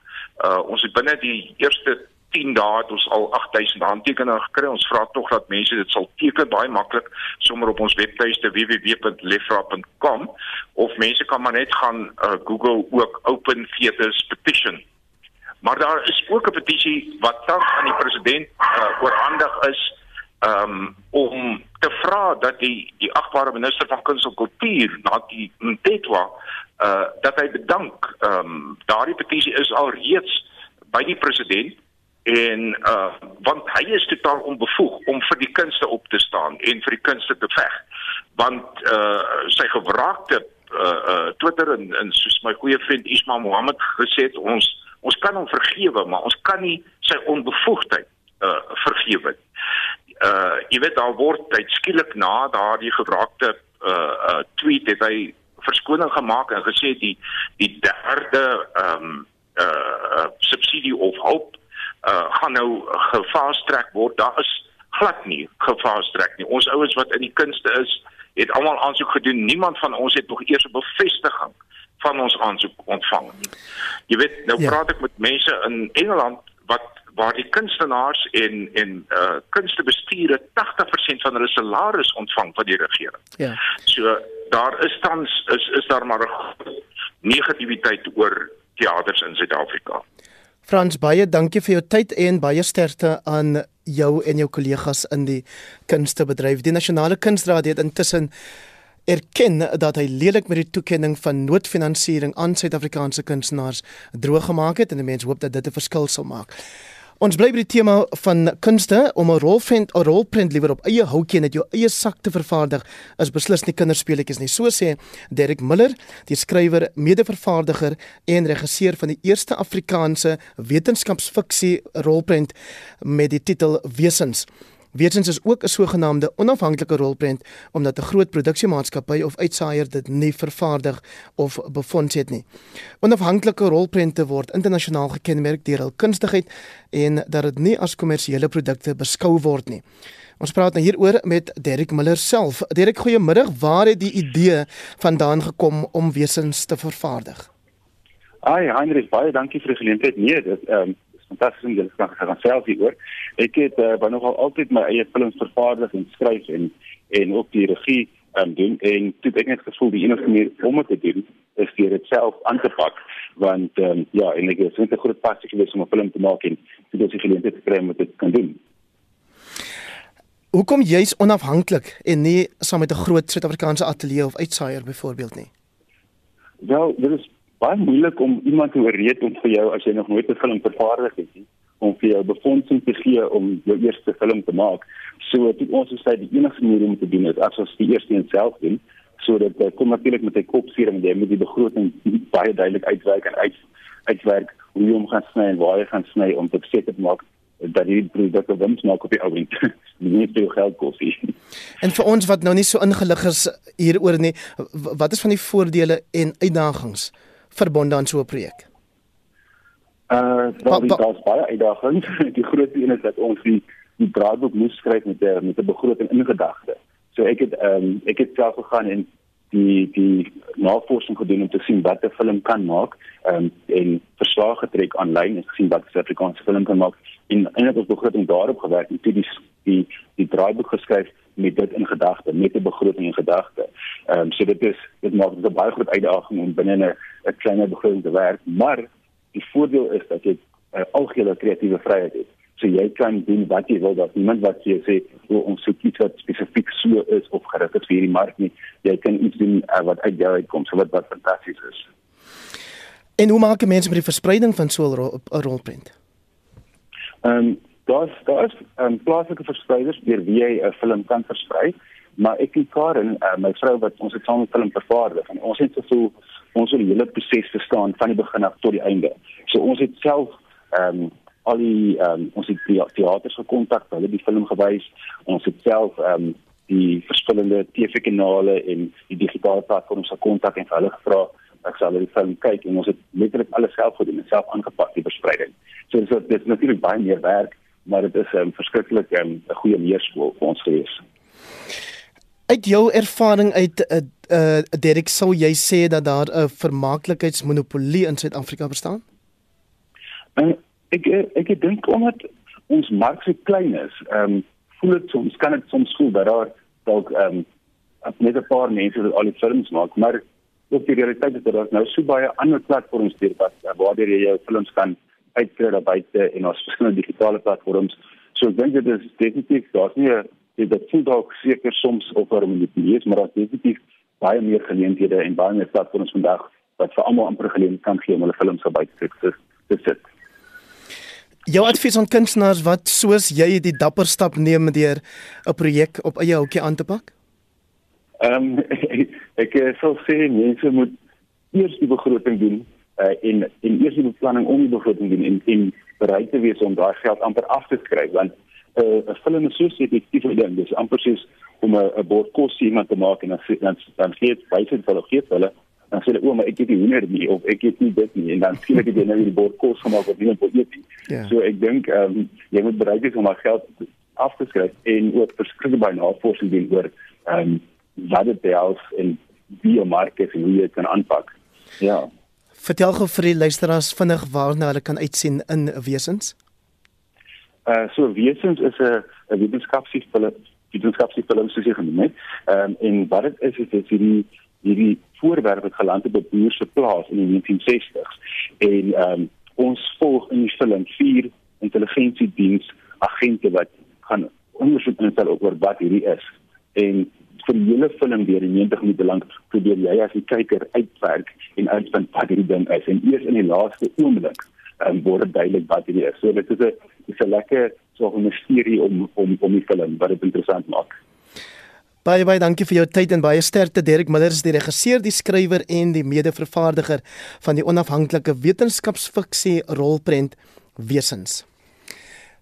Uh ons het binne die eerste 10 dae het ons al 8000 handtekeninge gekry. Ons vra tog dat mense dit sal teken baie maklik sommer op ons webtuiste www.lefra.com of mense kan maar net gaan uh, Google ook Open Theatres petition. Maar daar is ook 'n petisie wat tans aan die president uh, oorhandig is um, om te vra dat die die agbare minister van kuns en kultuur na die Ntetwa uh dat hy bedank. Ehm um, daardie petisie is al reeds by die president en uh want hy is totaal onbevoeg om vir die kunste op te staan en vir die kunste te veg. Want uh sy gewraakte uh, uh Twitter en en soos my goeie vriend Ismail Mohammed gesê het ons ons kan hom vergewe maar ons kan nie sy onbevoegdheid uh vergewe uh jy weet daar word tyd skielik na daardie gewraakte uh uh tweet het hy verskoning gemaak en gesê die die derde ehm um, uh subsidie of hulp uh gaan nou gefaastrek word. Daar is glad nie gefaastrek nie. Ons ouens wat in die kunste is, het almal aansoek gedoen. Niemand van ons het nog eers 'n bevestiging van ons aansoek ontvang nie. Jy weet, nou ja. praat ek met mense in Engeland wat waar die kunstenaars en en uh kunstebestuure 80% van hulle salaris ontvang van die regering. Ja. So daar is tans is is daar maar 'n negativiteit oor teaters in Suid-Afrika. Frans baie dankie vir jou tyd en baie sterkte aan jou en jou kollegas in die kunstebedryf. Die Nasionale Kunsraad het intussen erken dat hy lelik met die toekenning van noodfinansiering aan Suid-Afrikaanse kunstenaars droog gemaak het en die mense hoop dat dit 'n verskil sal maak. Ons bly by die tema van kunste om 'n rolprent 'n rolprent liewer op eie houtjie net jou eie sak te vervaardig is beslis nie kinderspeletjies nie. So sê Derek Miller, die skrywer, mede-vervaardiger en regisseur van die eerste Afrikaanse wetenskapsfiksie rolprent met die titel Wesens. Wetens is ook 'n sogenaamde onafhanklike rolprent omdat 'n groot produksiemaatskappy of uitsaaier dit nie vervaardig of befonds het nie. Onafhanklike rolprente word internasionaal gekenmerk deur hul kunstigheid en dat dit nie as kommersiële produkte beskou word nie. Ons praat nou hieroor met Derek Miller self. Derek, goeiemiddag. Waar het die idee vandaan gekom om wesens te vervaardig? Ai, Heinrich, baie dankie vir die geleentheid. Nee, dit ehm um, fantasties om julle kan gaan self hier hoor. Ek het uh, baie nogal altyd my eie films vervaardig en skryf en en ook die regie um, doen en toe ek net gevoel die enigste manier om dit te doen is deur dit self aan te pak want um, ja en ek het 'n groot passie gewees om 'n film te maak en dit is die geleentheid te kry om dit kan doen. Hoekom jy's onafhanklik en nie saam met 'n groot Suid-Afrikaanse ateljee of uitsaaier byvoorbeeld nie? Wel, dit is baie moeilik om iemand te ooreed om vir jou as jy nog nooit 'n film vervaardig het nie om vir jou befondsing te gee om jou eerste film te maak. So dit ons sê die enigste manier om te doen is as ons die eerste een self doen sodat jy kom natuurlik met 'n kopseer en jy moet die begroting baie duidelik uitwerk en uit uitwerk hoe jy hom gaan sny en waar jy gaan sny om te seker maak dat die produkte wins maak op die ou end. nie veel geld kos nie. En vir ons wat nou nie so ingelig is hieroor nie, wat is van die voordele en uitdagings verbonde aan so 'n projek? Uh, daar is baie uitdagings. Die grootste een is dat ons die die draaiboek moes skryf met 'n met 'n begroting in gedagte. So ek het ehm um, ek het self gegaan en die die navorsing gedoen om te sien wat 'n film kan maak ehm um, en verslae getrek aanlyn en gesien wat 'n Suid-Afrikaanse film kan maak en eintlik ons begroting daarop gewerk en toe die die die draaiboek geskryf met dit in gedagte, met 'n begroting in gedagte. Ehm um, so dit is dit maak dit 'n baie groot uitdaging om binne 'n 'n kleiner begroting te werk, maar die voordeel is dat jy 'n uh, algehele kreatiewe vryheid het. So jy kan doen wat jy wil, dat niemand wat jy sê hoe om so iets wat spesifiek so is of gerig is vir hierdie mark nie. Jy kan iets doen uh, wat uit jou uitkom, so wat wat fantasties is. En hoe maak mense met die verspreiding van so 'n rol, rolprent? Ehm um, daar's daar's um, plaaslike verspreiders deur wie jy 'n film kan versprei, maar ek en Karen, uh, my vrou wat ons het saam 'n film vervaardig en ons het gevoel ons wil die hele proses verstaan van die begin af tot die einde. So ons het self ehm um, al die ehm um, ons het die teaters gekontak, hulle die film gewys. Ons het self ehm um, die verskillende TV-kanale en die digitale platforms gekontak en hulle gevra ek sal die film kyk en ons het letterlik alles self gedoen en self aangepak die verspreiding. So dis dit is natuurlik baie meer werk, maar dit is 'n um, verskriklik 'n um, goeie leerskool vir ons gewees. Uit jou ervaring uit 'n uh, uh, Derek sou jy sê dat daar 'n vermaaklikheidsmonopolie in Suid-Afrika bestaan? Uh, ek ek ek dink omdat ons mark so klein is, ehm um, voel dit soms kan dit soms voel dat daar dalk ehm um, net 'n paar mense wat al die films maak, maar ook die realiteit is dat daar nou so baie ander platforms hier wat waar jy jou films kan uitkry daar buite en ons verskillende digitale platforms. So ek dink dit is definitief daar's nie 'n dit voel dalk seker soms of waar om dit nie is, maar daar's definitief baie meer geleenthede en baie meer platforms vandag wat vir almal amper geleentheid kan gee om hulle films op buite te sit. Jou advies aan kunstenaars wat soos jy die dapper stap neem deur 'n projek op eie houtjie aan te pak? Ehm um, ek sou sê mense moet eers die begroting doen uh, en en eers die beplanning om die begroting doen en en bereid te wees om daai geld amper af te skryf want uh, 'n film is so sensitief ding dis amper soos om 'n bord kos iemand te maak en dan dan dan gee dit baie veel gee hulle dan sê hulle o maar ek het nie hoender nie of ek het nie dit nie en dan skielik het jy nou die bord kos gemaak wat niemand wil eet nie yeah. so ek dink ehm um, jy moet bereid wees om daai geld af te skryf en ook verskriklik baie navorsing doen oor ehm um, wat dit behels en wie 'n mark is en hoe jy dit kan aanpak. Ja. Vertel gou vir die luisteraars vinnig waarna hulle kan uitsien in wesens. Uh so wesens is 'n 'n wetenskapsfilm wetenskapsfilm soos jy genoem het. Ehm um, en wat dit is is dit hierdie hierdie voorwerp wat geland het op boer se plaas in die 1960s en ehm um, ons volg in die film vier intelligensiediens agente wat gaan ondersoek instel oor wat hierdie is. En vir die hele film deur die 90 minute lank probeer jy as die kyker uitwerk en uitvind wat hierdie ding is. En eers in die laaste oomblik um, word dit duidelik wat hierdie is. So dit is 'n dis 'n lekker so 'n misterie om om om die film wat dit interessant maak. Baie baie dankie vir jou tyd en baie sterkte Derek Miller is die regisseur, die skrywer en die mede-vervaardiger van die onafhanklike wetenskapsfiksie rolprent Wesens.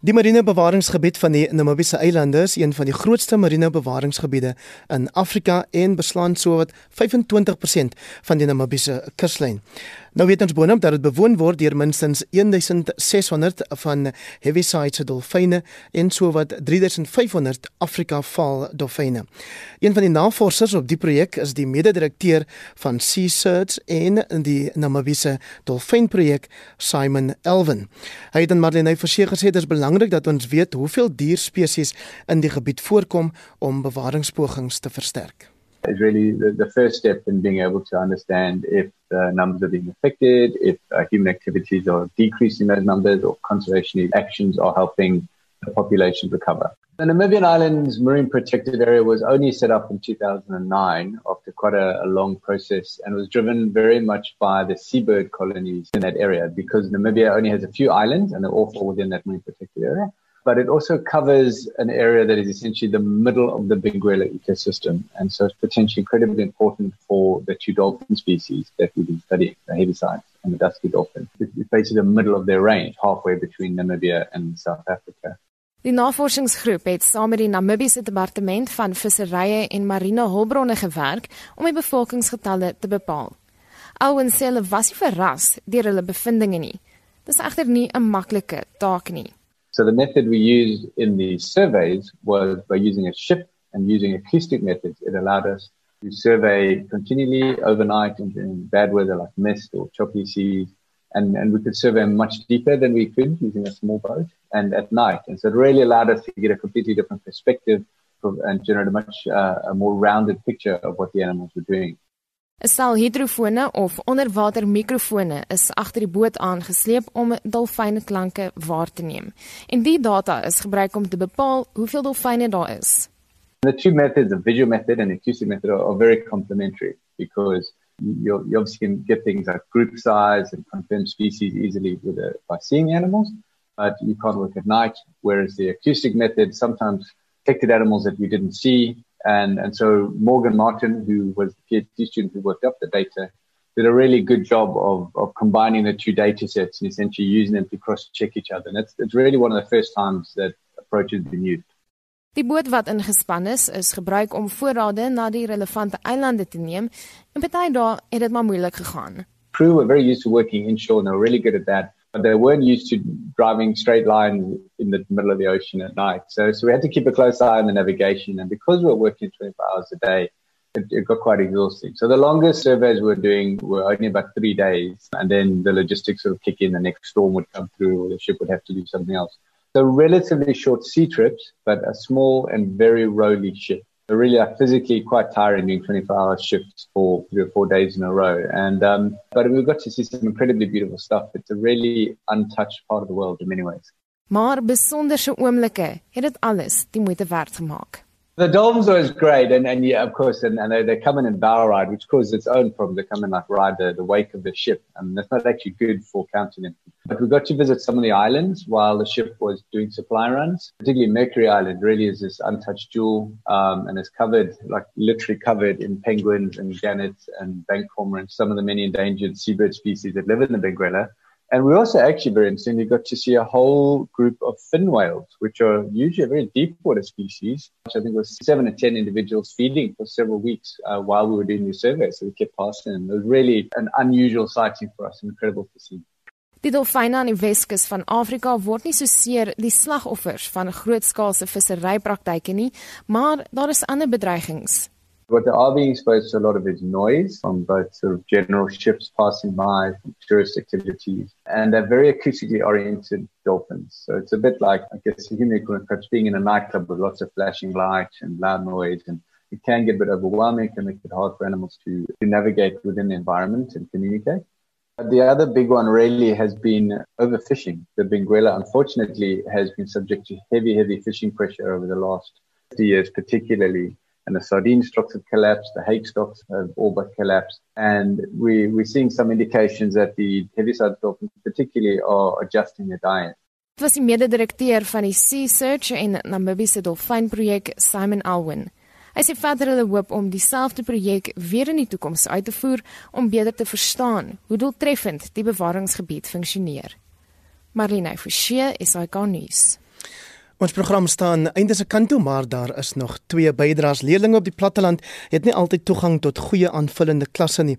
Die marine bewaringsgebied van die Namibiese eilande is een van die grootste marine bewaringsgebiede in Afrika en beslaan sowat 25% van die Namibiese kuslyn. Nou weet ons boonop dat dit bewoon word deur minstens 1600 van heaviside se dolfyne en sowat 3500 Afrika val dolfyne. Een van die navorsers op die projek is die mede-direkteur van Sea Search en die Namibiese dolfynprojek Simon Elvin. Hy het aan Marlene verseker gesê dit is belangrik dat ons weet hoeveel dierspesies in die gebied voorkom om bewaringspogings te versterk. is really the, the, first step in being able to understand if uh, numbers are being affected, if uh, human activities are decreasing those numbers, or conservation actions are helping the population recover. The Namibian Islands Marine Protected Area was only set up in 2009 after quite a, a long process and was driven very much by the seabird colonies in that area because Namibia only has a few islands and they're all fall within that marine protected area but it also covers an area that is essentially the middle of the Benguela ecosystem. And so it's potentially incredibly important for the two dolphin species that we've been studying, the heavisides and the dusky dolphin. It's basically the middle of their range, halfway between Namibia and South Africa. Die navorsingsgroep het saam met die Namibiese Departement van Visserye en Marine Hulpbronne gewerk om die bevolkingsgetalle te bepaal. Alwen sê hulle was nie verras deur hulle bevindinge nie. Dis egter nie 'n maklike taak nie. So the method we used in the surveys was by using a ship and using acoustic methods. It allowed us to survey continually overnight in, in bad weather like mist or choppy seas. And, and we could survey much deeper than we could using a small boat and at night. And so it really allowed us to get a completely different perspective and generate a much uh, a more rounded picture of what the animals were doing. 'n Stel hidrofone of onderwater mikrofone is agter die boot aangesleep om dolfynklanke waar te neem. En die data is gebruik om te bepaal hoeveel dolfyne daar is. The two methods, the visual method and the acoustic method, are, are very complementary because you, you obviously can get things like group size and confirm species easily with a, by seeing animals, but you can't look at night. Whereas the acoustic method sometimes detected animals that we didn't see And, and so Morgan Martin, who was the PhD student who worked up the data, did a really good job of, of combining the two data sets and essentially using them to cross check each other. And it's, it's really one of the first times that approach has been used. Die boot wat ingespan is, is gebruik om voorrade na die relevante eilande te neem en party dae het dit maar moeilik gegaan. Crew were very used to working inshore and they were really good at that. They weren't used to driving straight lines in the middle of the ocean at night. So, so we had to keep a close eye on the navigation. And because we were working 24 hours a day, it, it got quite exhausting. So the longest surveys we were doing were only about three days. And then the logistics would kick in, the next storm would come through, or the ship would have to do something else. So relatively short sea trips, but a small and very rolly ship. So really are physically quite tiring doing 24 hour shifts for three or four days in a row. And, um, but we've got to see some incredibly beautiful stuff. It's a really untouched part of the world in many ways. Maar besonderse oomblikke het dit alles die moeite werd gemaak. The dolphins are always great, and, and yeah, of course, and, and they, they come in and bow ride, which causes its own problem. They come and like ride the, the wake of the ship, and that's not actually good for counting them. But we got to visit some of the islands while the ship was doing supply runs. Particularly Mercury Island really is this untouched jewel, um, and it's covered, like literally covered in penguins and gannets and bank cormorants, some of the many endangered seabird species that live in the Benguela. And we also actually very interesting, we got to see a whole group of fin whales, which are usually a very deep water species, which I think was seven to 10 individuals feeding for several weeks uh, while we were doing the survey. So we kept passing them. It was really an unusual sighting for us, incredible to see. Die dolfyne aan die Weskus van Afrika word nie so seer die slagoffers van grootskaalse visserypraktyke nie, maar daar is ander bedreigings. What are being exposed to a lot of is noise from both sort of general ships passing by, tourist activities, and they're very acoustically oriented dolphins. So it's a bit like, I guess, a human equivalent, perhaps being in a nightclub with lots of flashing lights and loud noise, and it can get a bit overwhelming, can make it hard for animals to, to navigate within the environment and communicate. But the other big one really has been overfishing. The Benguela, unfortunately, has been subject to heavy, heavy fishing pressure over the last 50 years, particularly and the sardine stocks have collapsed, the hake stocks have all but collapsed. And we, we're seeing some indications that the heavyside dolphins particularly are adjusting their diet. Dit was die mede-direkteur van die Sea Search en Namibiese dolfynprojek Simon Alwyn. Hy sê verder hulle hoop om dieselfde projek weer in die toekoms uit te voer om beter te verstaan hoe doeltreffend die bewaringsgebied funksioneer. Marlene Forsie, SAK nuus. Ons program staan einde se kant toe, maar daar is nog twee bydraers. Leerlinge op die platteland het nie altyd toegang tot goeie aanvullende klasse nie.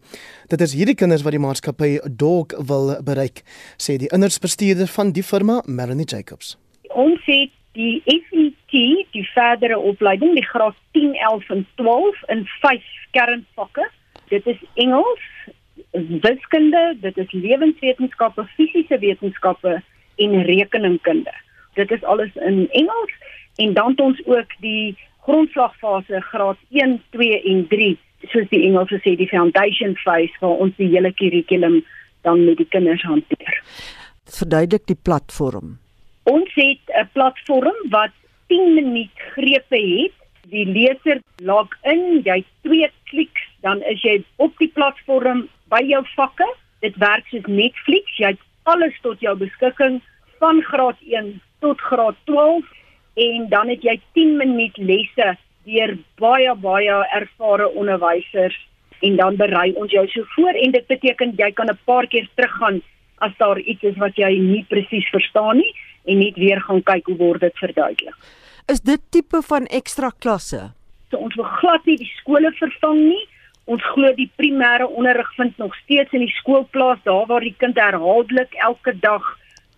Dit is hierdie kinders wat die maatskappy Dog wil bereik, sê die innerbestuurder van die firma, Melanie Jacobs. Ons het die FET, die verdere opleiding, die graad 10, 11 en 12 in vyf kernvakke. Dit is Engels, wiskunde, dit is lewenswetenskappe, fisiese wetenskappe en rekeningkunde dit is alles in Engels en dan het ons ook die grondslagfase graad 1, 2 en 3 soos die Engelse sê die foundation phase waar ons die hele kurrikulum dan met die kinders hanteer. Verduidelik die platform. Ons het 'n platform wat 10 minuut grepe het. Die leser log in, jy twee kliks, dan is jy op die platform by jou vakke. Dit werk soos Netflix, jy het alles tot jou beskikking van graad 1 tot graad 12 en dan het jy 10 minuut lesse deur baie baie ervare onderwysers en dan berei ons jou so voor en dit beteken jy kan 'n paar keer teruggaan as daar iets is wat jy nie presies verstaan nie en net weer gaan kyk hoe word dit verduidelik. Is dit tipe van ekstra klasse? So ons wil glad nie die skole vervang nie. Ons glo die primêre onderrig vind nog steeds in die skool plaas daar waar die kind herhaaldelik elke dag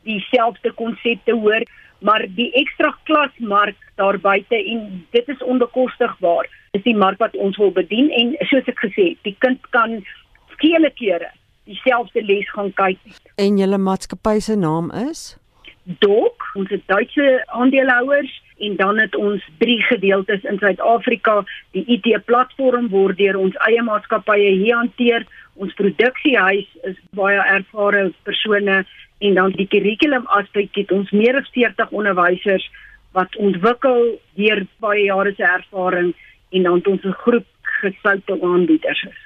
dieselfde konsepte hoor, maar die ekstra klasmark daar buite en dit is onbekostigbaar. Dis die mark wat ons wil bedien en soos ek gesê het, die kind kan skele kere dieselfde les gaan kyk. En julle maatskappy se naam is Dok, ons het Duitse aandeelhouers en dan het ons drie gedeeltes in Suid-Afrika. Die IT platform word deur ons eie maatskappye hier hanteer. Ons produksiehuis is baie ervare persone en dan die kurrikulum aspek het ons meer as 40 onderwysers wat ontwikkel deur baie jare se ervaring en dan ons 'n groep gesoute aanbieders is.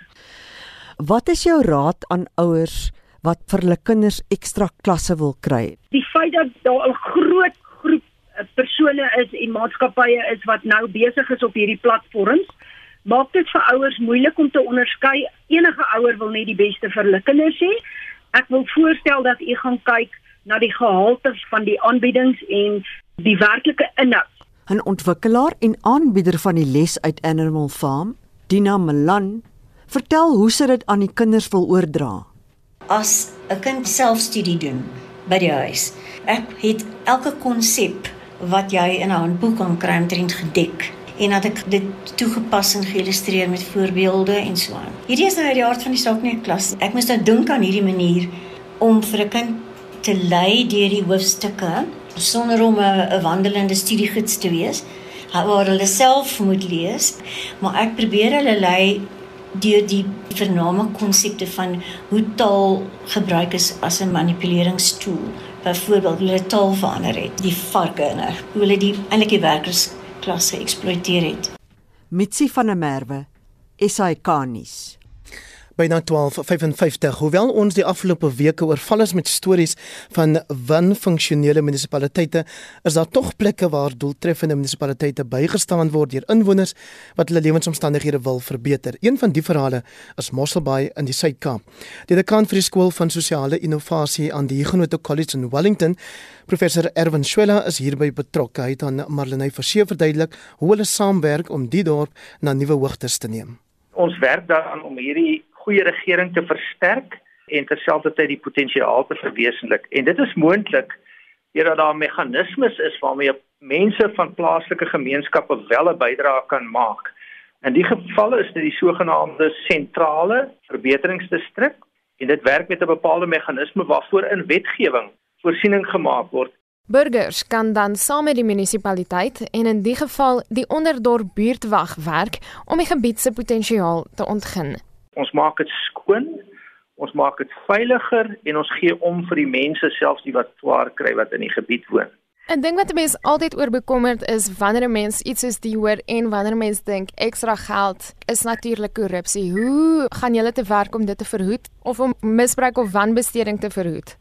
Wat is jou raad aan ouers wat vir hulle kinders ekstra klasse wil kry? Die feit dat daar 'n groot groep eh, persone is en maatskappye is wat nou besig is op hierdie platforms maak dit vir ouers moeilik om te onderskei. Enige ouer wil net die beste vir hulle kinders hê Ek wil voorstel dat u gaan kyk na die gehalte van die aanbiedings en die werklike inhoud 'n ontwikkelaar en aanbieder van die les uit Animal Farm, Dina Milan, vertel hoe sy dit aan die kinders wil oordra. As 'n kind selfstudie doen by die huis, ek het elke konsep wat jy in 'n handboek kan kry omtrent gedek en dat ek dit toegepas en geïllustreer met voorbeelde en so aan. Hierdie is nou uit die aard van die saak nie 'n klas. Ek moes nou dink aan hierdie manier om vir 'n kind te lei deur die hoofstukke sonder om 'n wandelende studiegids te wees waar hulle self moet lees, maar ek probeer hulle lei deur die vername konsepte van hoe taal gebruik is as 'n manipuleringstool. Byvoorbeeld hoe hulle taal verander het, die varke en hoe hulle die eintlik die werkersklasse eksploiteer het. Mitsi van der Merwe, SAK nuus byna 12:55 hoewel ons die afgelope weke oorval is met stories van wanfunksionele munisipaliteite is daar tog plekke waar doeltreffende munisipaliteite bygestaan word deur inwoners wat hulle lewensomstandighede wil verbeter. Een van die verhale is Mosselbaai in die Suid-Kaap. Die dekaan vir die skool van sosiale innovasie aan die Huguenot College in Wellington professor Erwin Swela is hierby betrokke. Hy het aan Marlenae Forsie verduidelik hoe hulle saamwerk om die dorp na nuwe hoogtes te neem. Ons werk daaraan om hierdie goeie regering te versterk en terselfdertyd die potensiaal te verwesenlik. En dit is moontlik deurdat daar meganismes is waarmee mense van plaaslike gemeenskappe wel 'n bydrae kan maak. In die geval is dit die sogenaamde sentrale verbeteringsdistrik en dit werk met 'n bepaalde meganisme waarvoor in wetgewing voorsiening gemaak word Burgers kan dan saam met die munisipaliteit en in die geval die onderdorp buurtwag werk om die gebied se potensiaal te ontgin. Ons maak dit skoon, ons maak dit veiliger en ons gee om vir die mense selfs die wat swaar kry wat in die gebied woon. 'n Ding wat mense altyd oor bekommerd is wanneer 'n mens iets soos die hoor en wanneer mense dink ekstra geld is natuurlik korrupsie. Hoe gaan julle te werk om dit te verhoed of om misbruik of wanbesteding te verhoed?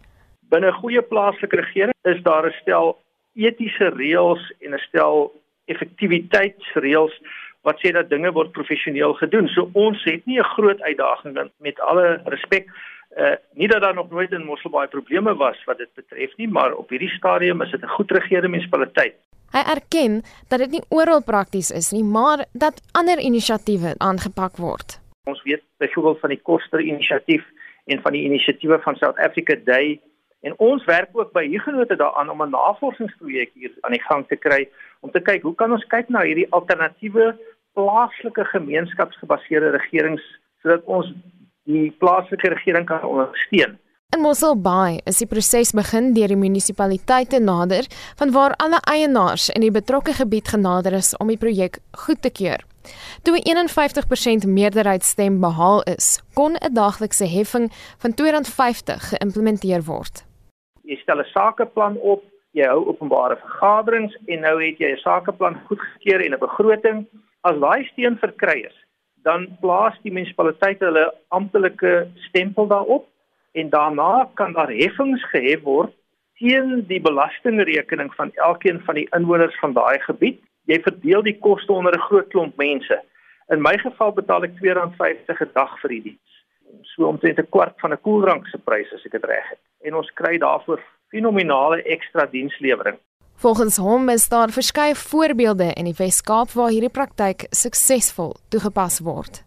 Binne 'n goeie plaaslike regering is daar 'n stel etiese reëls en 'n stel effektiwiteitsreëls wat sê dat dinge word professioneel gedoen. So ons het nie 'n groot uitdaging met alle respek uh nie dat daar nog nooit in Mosselbaai probleme was wat dit betref nie, maar op hierdie stadium is dit 'n goed regerende munisipaliteit. Hy erken dat dit nie oral prakties is nie, maar dat ander inisiatiewe aangepak word. Ons weet byvoorbeeld van die Koster inisiatief en van die inisiatiewe van South Africa Day En ons werk ook by Huguenote daaraan om 'n navorsingsprojek hier aan die gang te kry om te kyk hoe kan ons kyk na hierdie alternatiewe plaaslike gemeenskapsgebaseerde regerings sodat ons die plaaslike regering kan ondersteun. In Mossel Bay is die proses begin deur die munisipaliteite nader van waar alle eienaars in die betrokke gebied genader is om die projek goed te keur. Toe 'n 51% meerderheidsstem behaal is, kon 'n daaglikse heffing van R2.50 geïmplementeer word jy stel 'n sakeplan op, jy hou openbare vergaderings en nou het jy 'n sakeplan goedgekeur en 'n begroting. As daai steun verkry is, dan plaas die munisipaliteit hulle amptelike stempel daarop en daarna kan daar heffings gehef word teen die belastingrekening van elkeen van die inwoners van daai gebied. Jy verdeel die koste onder 'n groot klomp mense. In my geval betaal ek R2.50 'n dag vir die diens so omtrent 'n kwart van 'n koeldrank se prys as ek dit reg het. En ons kry daarvoor fenominale ekstra dienslewering. Volgens hom is daar verskeie voorbeelde in die Wes-Kaap waar hierdie praktyk suksesvol toegepas word.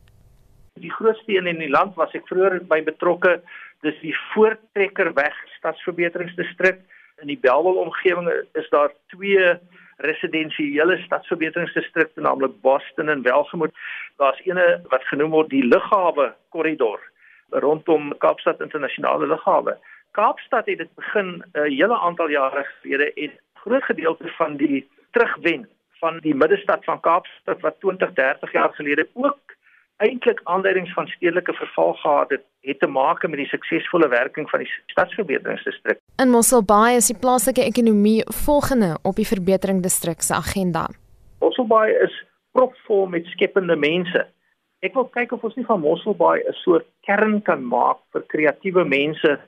Die grootste een in die land was ek vroeër by betrokke, dis die Voortrekkerweg stadsverbeteringsdistrik. In die Bellville omgewing is daar twee residensiële stadsverbeteringsdistrikte naamlik Boston en Welgemoot. Daar's eene wat genoem word die lughawe korridor rondom Kaapstad internasionale lughawe. Kaapstad het dit begin 'n uh, hele aantal jare gelede en groot gedeelte van die terugwen van die middestad van Kaapstad wat 20, 30 jaar gelede ook eintlik aanduidings van stedelike verval gehad het, het te maak met die suksesvolle werking van die stadsverbeteringsdistrik. In Mosselbaai is die plaaslike ekonomie volgende op die verbeteringsdistrik se agenda. Mosselbaai is propvol met skepende mense Ek wil kyk of ons nie van Mosselbaai 'n soort kern kan maak vir kreatiewe mense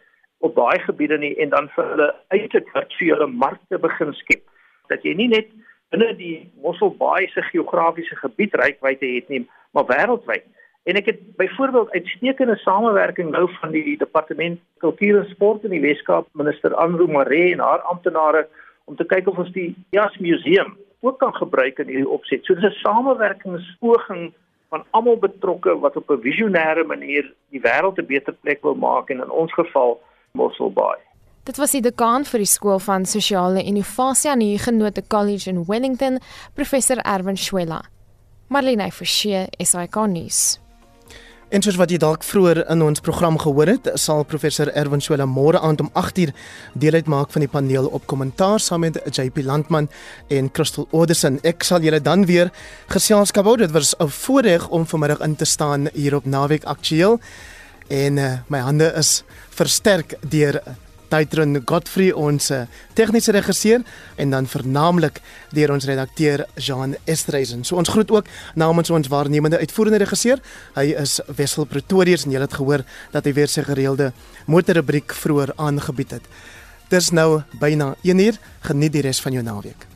op daai gebiede nie en dan vir hulle eintlik virtuele markte begin skep. Dat jy nie net binne die Mosselbaai se geografiese gebied rykwyte het nie, maar wêreldwyd. En ek het byvoorbeeld uitstekende samewerking nou van die departement kultuur en sport in die Weskaap, minister Anru Mare en haar amptenare om te kyk of ons die Jas Museum ook kan gebruik in hierdie opset. So dis 'n samewerkingspoging van almal betrokke wat op 'n visionêre manier die wêreld 'n beter plek wil maak en in ons geval Mossel Bay. Dit was die dekaan vir die skool van sosiale innovasie aan die Genote College in Wellington, professor Erwin Schwella. Marlene Forsie, SAK nuus. En soos wat jy dalk vroeër in ons program gehoor het, sal professor Erwin Swela môre aand om 8uur deel uitmaak van die paneel op kommentaar saam met JP Landman en Crystal Oderson. Ek sal julle dan weer geselskap hou. Dit was 'n voorreg om vanmiddag in te staan hier op Naweek Aktueel. En uh, my hande is versterk deur Titron Godfrey ons eh, tegniese regisseur en dan vernaamlik deur ons redakteur Jean Estreisen. So ons groet ook namens ons waarnemende uitvoerende regisseur. Hy is Wessel Pretorius en jy het gehoor dat hy weer sy gereelde motorrubriek vroeër aangebied het. Dis nou byna 1uur. Geniet die res van jou naweek.